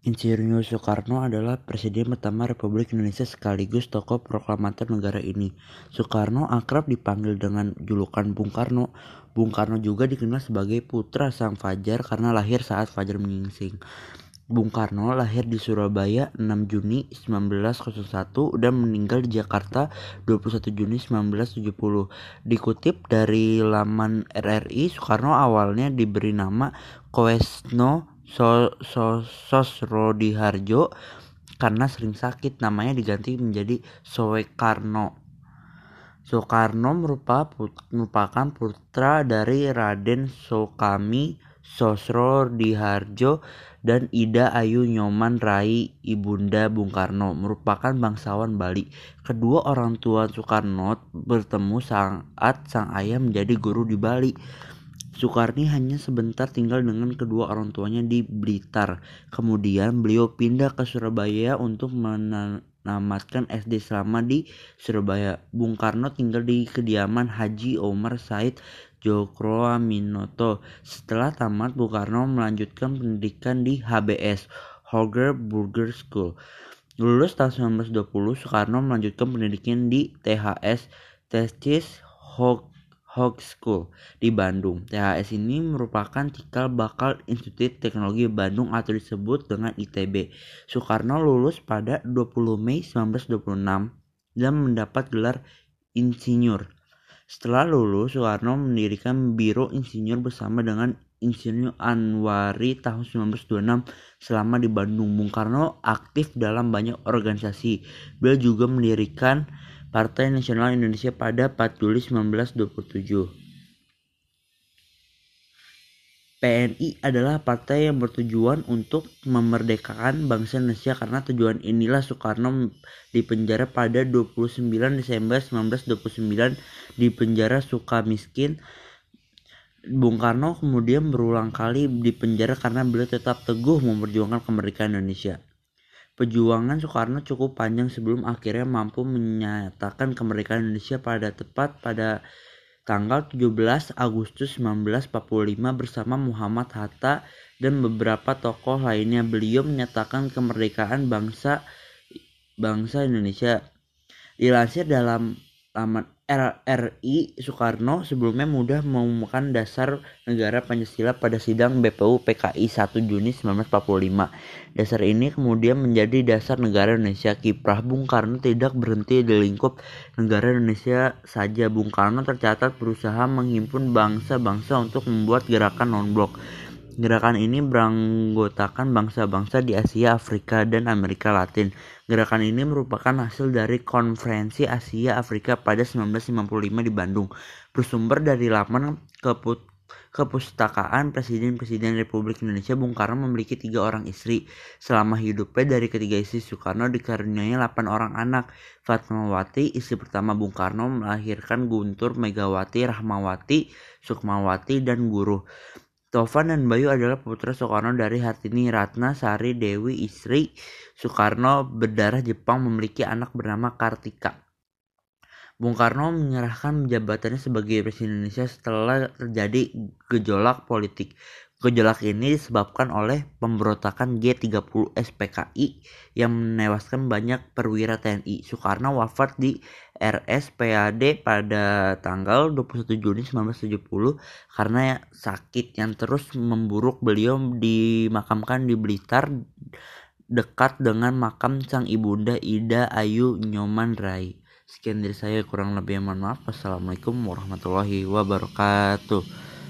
Insinyur Soekarno adalah Presiden pertama Republik Indonesia sekaligus tokoh proklamator negara ini. Soekarno akrab dipanggil dengan julukan Bung Karno. Bung Karno juga dikenal sebagai putra Sang Fajar karena lahir saat Fajar menyingsing. Bung Karno lahir di Surabaya 6 Juni 1901 dan meninggal di Jakarta 21 Juni 1970. Dikutip dari laman RRI, Soekarno awalnya diberi nama Koesno so, so, Sosrodiharjo karena sering sakit namanya diganti menjadi Soekarno. Soekarno merupakan putra dari Raden Sokami Sosrodiharjo dan Ida Ayu Nyoman Rai Ibunda Bung Karno merupakan bangsawan Bali. Kedua orang tua Soekarno bertemu saat sang ayah menjadi guru di Bali. Soekarni hanya sebentar tinggal dengan kedua orang tuanya di Blitar. Kemudian beliau pindah ke Surabaya untuk menamatkan SD selama di Surabaya. Bung Karno tinggal di kediaman Haji Omar Said Minoto. Setelah tamat, Bung Karno melanjutkan pendidikan di HBS, Hoger Burger School. Lulus tahun 1920, Soekarno melanjutkan pendidikan di THS, Testis Hog Hog School di Bandung. THS ini merupakan cikal bakal Institut Teknologi Bandung atau disebut dengan ITB. Soekarno lulus pada 20 Mei 1926 dan mendapat gelar insinyur. Setelah lulus, Soekarno mendirikan Biro Insinyur bersama dengan Insinyur Anwari tahun 1926 selama di Bandung. Bung Karno aktif dalam banyak organisasi. Beliau juga mendirikan Partai Nasional Indonesia pada 4 Juli 1927. PNI adalah partai yang bertujuan untuk memerdekakan bangsa Indonesia karena tujuan inilah Soekarno dipenjara pada 29 Desember 1929 di penjara suka miskin. Bung Karno kemudian berulang kali dipenjara karena beliau tetap teguh memperjuangkan kemerdekaan Indonesia. Perjuangan Soekarno cukup panjang sebelum akhirnya mampu menyatakan kemerdekaan Indonesia pada tepat pada tanggal 17 Agustus 1945 bersama Muhammad Hatta dan beberapa tokoh lainnya. Beliau menyatakan kemerdekaan bangsa bangsa Indonesia. Dilansir dalam laman RRI Soekarno sebelumnya mudah mengumumkan dasar negara Pancasila pada sidang BPU PKI 1 Juni 1945. Dasar ini kemudian menjadi dasar negara Indonesia. Kiprah Bung Karno tidak berhenti di lingkup negara Indonesia saja. Bung Karno tercatat berusaha menghimpun bangsa-bangsa untuk membuat gerakan non-blok. Gerakan ini beranggotakan bangsa-bangsa di Asia, Afrika, dan Amerika Latin. Gerakan ini merupakan hasil dari Konferensi Asia Afrika pada 1955 di Bandung, bersumber dari laman keput kepustakaan Presiden-Presiden Republik Indonesia Bung Karno memiliki tiga orang istri. Selama hidupnya dari ketiga istri Soekarno dikaruniai 8 orang anak. Fatmawati, istri pertama Bung Karno melahirkan Guntur, Megawati, Rahmawati, Sukmawati, dan Guru. Tovan dan Bayu adalah putra Soekarno dari Hartini Ratna Sari Dewi istri Soekarno berdarah Jepang memiliki anak bernama Kartika. Bung Karno menyerahkan jabatannya sebagai Presiden Indonesia setelah terjadi gejolak politik. Gejolak ini disebabkan oleh pemberontakan G30 SPKI yang menewaskan banyak perwira TNI. Soekarno wafat di RSPAD pada tanggal 21 Juni 1970 karena sakit yang terus memburuk beliau dimakamkan di Blitar dekat dengan makam sang ibunda Ida Ayu Nyoman Rai. Sekian dari saya kurang lebih mohon maaf. Wassalamualaikum warahmatullahi wabarakatuh.